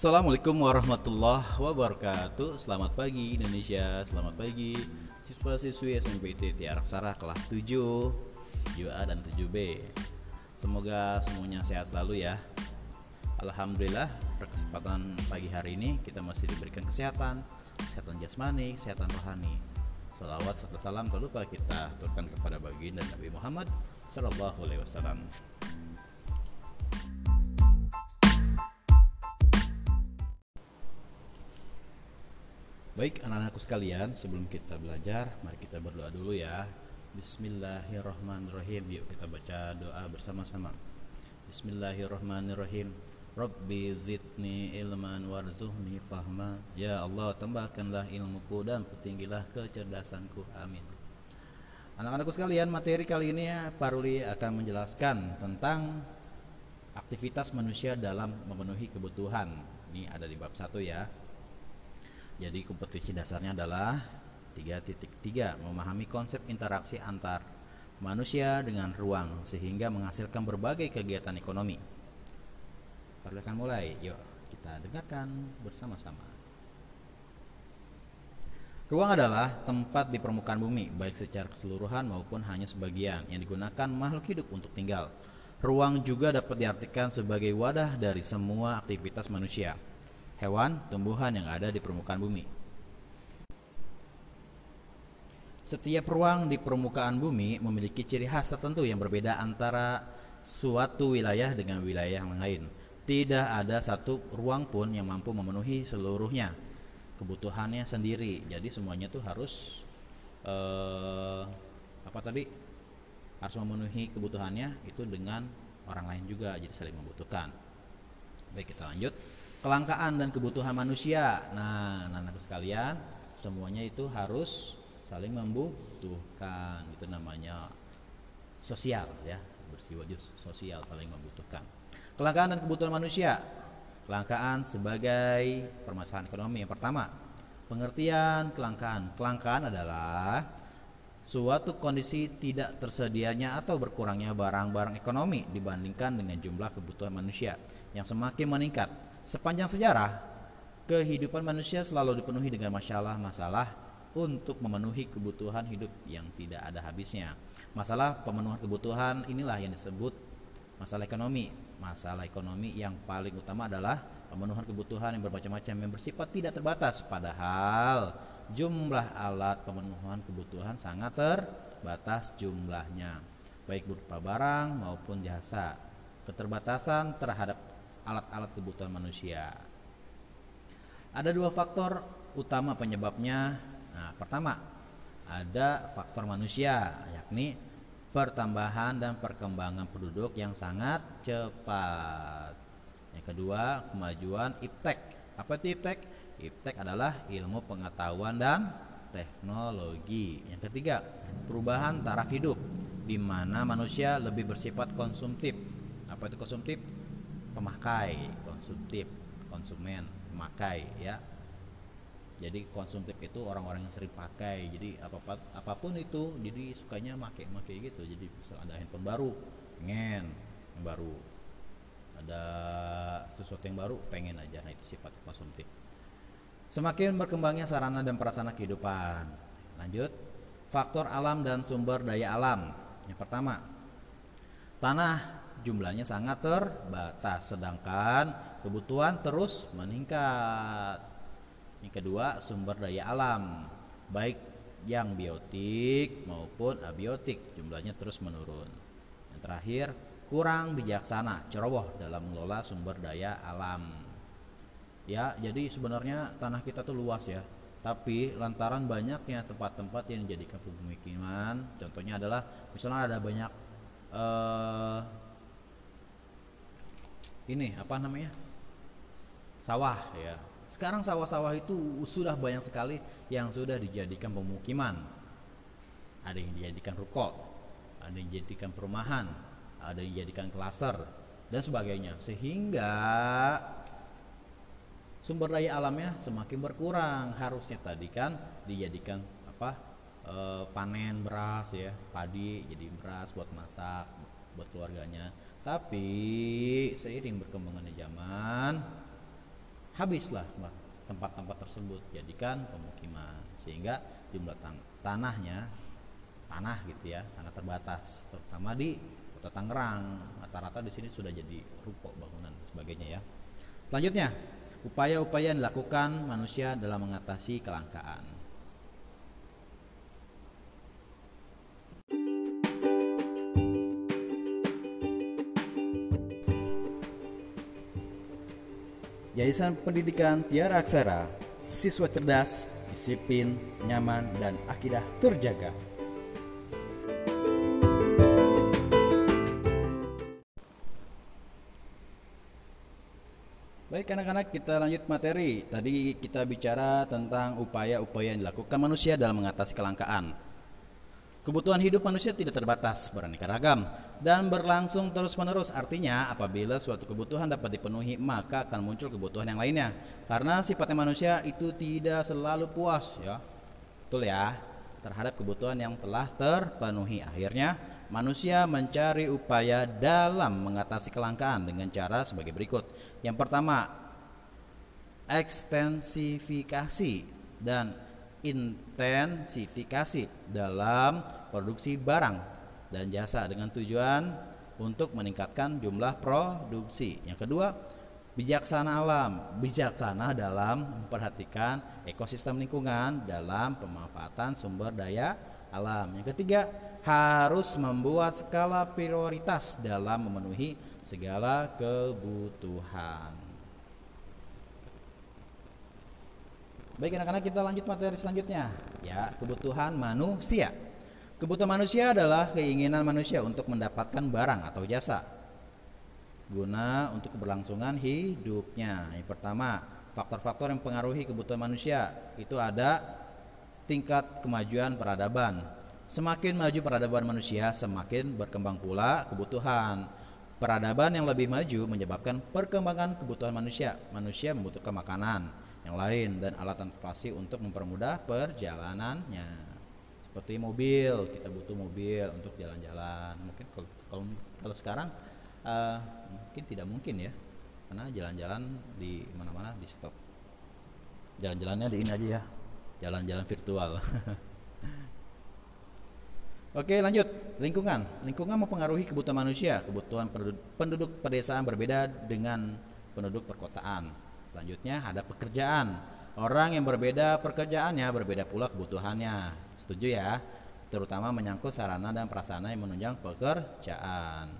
Assalamualaikum warahmatullahi wabarakatuh. Selamat pagi Indonesia. Selamat pagi Siswa-siswi SMPT Tiara Aksara kelas 7 7A dan 7B Semoga semuanya sehat selalu ya. Alhamdulillah Perkesempatan pagi hari ini Kita masih diberikan kesehatan Kesehatan jasmani, kesehatan rohani. Salawat serta salam tak lupa kita turunkan kepada baginda Nabi Muhammad Sallallahu Alaihi Wasallam Baik anak-anakku sekalian, sebelum kita belajar, mari kita berdoa dulu ya. Bismillahirrahmanirrahim. Yuk kita baca doa bersama-sama. Bismillahirrahmanirrahim. Rabbi zidni ilman warzuhni fahma. Ya Allah, tambahkanlah ilmuku dan petinggilah kecerdasanku. Amin. Anak-anakku sekalian, materi kali ini ya, Paruli akan menjelaskan tentang aktivitas manusia dalam memenuhi kebutuhan. Ini ada di bab 1 ya. Jadi kompetisi dasarnya adalah 3.3 memahami konsep interaksi antar manusia dengan ruang sehingga menghasilkan berbagai kegiatan ekonomi. Perlahan mulai, yuk kita dengarkan bersama-sama. Ruang adalah tempat di permukaan bumi, baik secara keseluruhan maupun hanya sebagian, yang digunakan makhluk hidup untuk tinggal. Ruang juga dapat diartikan sebagai wadah dari semua aktivitas manusia, hewan, tumbuhan yang ada di permukaan bumi. Setiap ruang di permukaan bumi memiliki ciri khas tertentu yang berbeda antara suatu wilayah dengan wilayah yang lain. Tidak ada satu ruang pun yang mampu memenuhi seluruhnya kebutuhannya sendiri. Jadi semuanya tuh harus eh, apa tadi? Harus memenuhi kebutuhannya itu dengan orang lain juga. Jadi saling membutuhkan. Baik kita lanjut kelangkaan dan kebutuhan manusia. Nah, anak-anak sekalian, semuanya itu harus saling membutuhkan. Itu namanya sosial ya, bersifat sosial saling membutuhkan. Kelangkaan dan kebutuhan manusia. Kelangkaan sebagai permasalahan ekonomi yang pertama. Pengertian kelangkaan. Kelangkaan adalah suatu kondisi tidak tersedianya atau berkurangnya barang-barang ekonomi dibandingkan dengan jumlah kebutuhan manusia yang semakin meningkat Sepanjang sejarah, kehidupan manusia selalu dipenuhi dengan masalah-masalah untuk memenuhi kebutuhan hidup yang tidak ada habisnya. Masalah pemenuhan kebutuhan inilah yang disebut masalah ekonomi. Masalah ekonomi yang paling utama adalah pemenuhan kebutuhan yang bermacam-macam yang bersifat tidak terbatas padahal jumlah alat pemenuhan kebutuhan sangat terbatas jumlahnya baik berupa barang maupun jasa. Keterbatasan terhadap alat-alat kebutuhan manusia. Ada dua faktor utama penyebabnya. Nah, pertama, ada faktor manusia, yakni pertambahan dan perkembangan penduduk yang sangat cepat. Yang kedua, kemajuan iptek. Apa itu iptek? Iptek adalah ilmu pengetahuan dan teknologi. Yang ketiga, perubahan taraf hidup di mana manusia lebih bersifat konsumtif. Apa itu konsumtif? Pemakai konsumtif konsumen pemakai ya. Jadi konsumtif itu orang-orang yang sering pakai. Jadi apa apa pun itu jadi sukanya make make gitu. Jadi misal ada handphone baru pengen yang baru. Ada sesuatu yang baru pengen aja. Nah itu sifat konsumtif. Semakin berkembangnya sarana dan prasarana kehidupan. Lanjut. Faktor alam dan sumber daya alam. Yang pertama tanah jumlahnya sangat terbatas sedangkan kebutuhan terus meningkat. Yang kedua, sumber daya alam baik yang biotik maupun abiotik jumlahnya terus menurun. Yang terakhir, kurang bijaksana, ceroboh dalam mengelola sumber daya alam. Ya, jadi sebenarnya tanah kita tuh luas ya. Tapi lantaran banyaknya tempat-tempat yang dijadikan pemukiman, contohnya adalah misalnya ada banyak eh, ini apa namanya? Sawah ya. Sekarang sawah-sawah itu sudah banyak sekali yang sudah dijadikan pemukiman. Ada yang dijadikan ruko ada yang dijadikan perumahan ada yang dijadikan klaster dan sebagainya. Sehingga sumber daya alamnya semakin berkurang. Harusnya tadi kan dijadikan apa e, panen beras ya. Padi jadi beras buat masak buat keluarganya tapi seiring berkembangnya zaman habislah tempat-tempat tersebut jadikan pemukiman. Sehingga jumlah tan tanahnya tanah gitu ya sangat terbatas terutama di kota Tangerang. Rata-rata di sini sudah jadi ruko bangunan sebagainya ya. Selanjutnya upaya-upaya yang dilakukan manusia dalam mengatasi kelangkaan Yayasan Pendidikan Tiara Aksara, siswa cerdas, disiplin, nyaman, dan akidah terjaga. Baik anak-anak kita lanjut materi Tadi kita bicara tentang upaya-upaya yang dilakukan manusia dalam mengatasi kelangkaan Kebutuhan hidup manusia tidak terbatas, beraneka ragam, dan berlangsung terus-menerus. Artinya, apabila suatu kebutuhan dapat dipenuhi, maka akan muncul kebutuhan yang lainnya. Karena sifatnya manusia itu tidak selalu puas, ya. Betul ya? Terhadap kebutuhan yang telah terpenuhi. Akhirnya, manusia mencari upaya dalam mengatasi kelangkaan dengan cara sebagai berikut. Yang pertama, ekstensifikasi dan intensifikasi dalam produksi barang dan jasa dengan tujuan untuk meningkatkan jumlah produksi. Yang kedua, bijaksana alam, bijaksana dalam memperhatikan ekosistem lingkungan dalam pemanfaatan sumber daya alam. Yang ketiga, harus membuat skala prioritas dalam memenuhi segala kebutuhan. Baik anak-anak kita lanjut materi selanjutnya. Ya, kebutuhan manusia. Kebutuhan manusia adalah keinginan manusia untuk mendapatkan barang atau jasa guna untuk keberlangsungan hidupnya. Yang pertama, faktor-faktor yang mempengaruhi kebutuhan manusia itu ada tingkat kemajuan peradaban. Semakin maju peradaban manusia, semakin berkembang pula kebutuhan. Peradaban yang lebih maju menyebabkan perkembangan kebutuhan manusia. Manusia membutuhkan makanan, yang lain dan alat transportasi untuk mempermudah perjalanannya. Seperti mobil kita butuh mobil untuk jalan-jalan. Mungkin kalau kalau, sekarang uh, mungkin tidak mungkin ya karena jalan-jalan di mana-mana di stop. Jalan-jalannya di ini aja ya jalan-jalan virtual. Oke lanjut. Lingkungan. Lingkungan mempengaruhi kebutuhan manusia. Kebutuhan penduduk pedesaan berbeda dengan penduduk perkotaan Selanjutnya ada pekerjaan. Orang yang berbeda pekerjaannya berbeda pula kebutuhannya. Setuju ya? Terutama menyangkut sarana dan prasarana yang menunjang pekerjaan.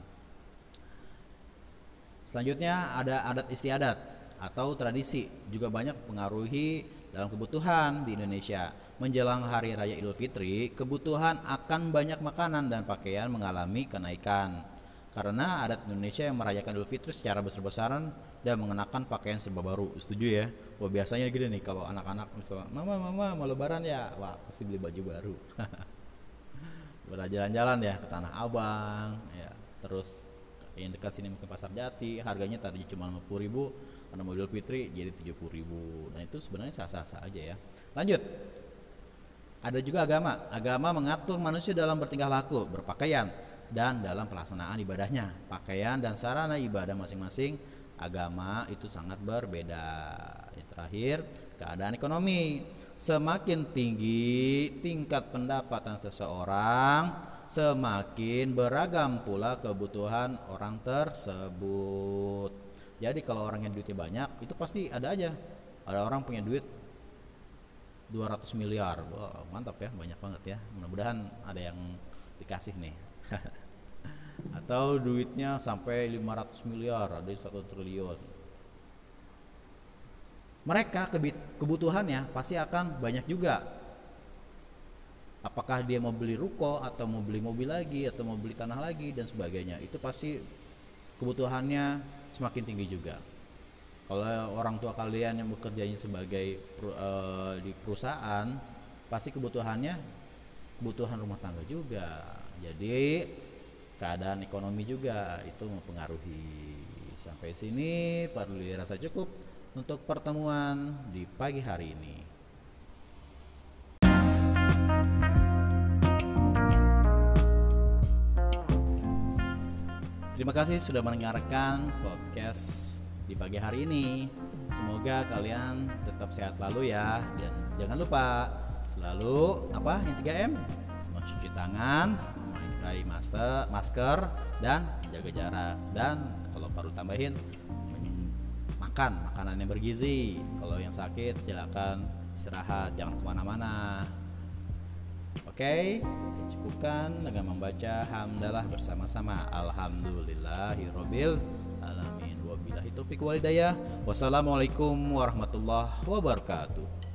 Selanjutnya ada adat istiadat atau tradisi juga banyak mempengaruhi dalam kebutuhan di Indonesia. Menjelang hari raya Idul Fitri, kebutuhan akan banyak makanan dan pakaian mengalami kenaikan. Karena adat Indonesia yang merayakan Idul Fitri secara besar-besaran dan mengenakan pakaian serba baru. Setuju ya? Wah biasanya gini nih kalau anak-anak misalnya mama mama mau lebaran ya? Wah pasti beli baju baru. Berjalan-jalan ya ke tanah abang ya. Terus yang dekat sini mungkin pasar jati harganya tadi cuma 50 ribu karena model fitri jadi 70 ribu. Nah itu sebenarnya sah-sah aja ya. Lanjut. Ada juga agama. Agama mengatur manusia dalam bertingkah laku berpakaian dan dalam pelaksanaan ibadahnya pakaian dan sarana ibadah masing-masing agama itu sangat berbeda. Yang terakhir, keadaan ekonomi. Semakin tinggi tingkat pendapatan seseorang, semakin beragam pula kebutuhan orang tersebut. Jadi kalau orang yang duitnya banyak, itu pasti ada aja. Ada orang punya duit 200 miliar. Wah, mantap ya, banyak banget ya. Mudah-mudahan ada yang dikasih nih. atau duitnya sampai 500 miliar ada satu triliun. Mereka kebutuhannya pasti akan banyak juga. Apakah dia mau beli ruko atau mau beli mobil lagi atau mau beli tanah lagi dan sebagainya. Itu pasti kebutuhannya semakin tinggi juga. Kalau orang tua kalian yang bekerjanya sebagai uh, di perusahaan pasti kebutuhannya kebutuhan rumah tangga juga. Jadi keadaan ekonomi juga itu mempengaruhi. Sampai sini perlu dirasa cukup untuk pertemuan di pagi hari ini. Terima kasih sudah mendengarkan podcast di pagi hari ini. Semoga kalian tetap sehat selalu ya dan jangan lupa selalu apa yang 3M mencuci tangan, memakai masker, masker dan jaga jarak dan kalau perlu tambahin makan makanan yang bergizi. Kalau yang sakit silakan istirahat, jangan ke mana-mana. Oke, saya cukupkan dengan membaca hamdalah bersama-sama. Alhamdulillahirobbil alamin. Wabillahi taufiq walhidayah. Wassalamualaikum warahmatullahi wabarakatuh.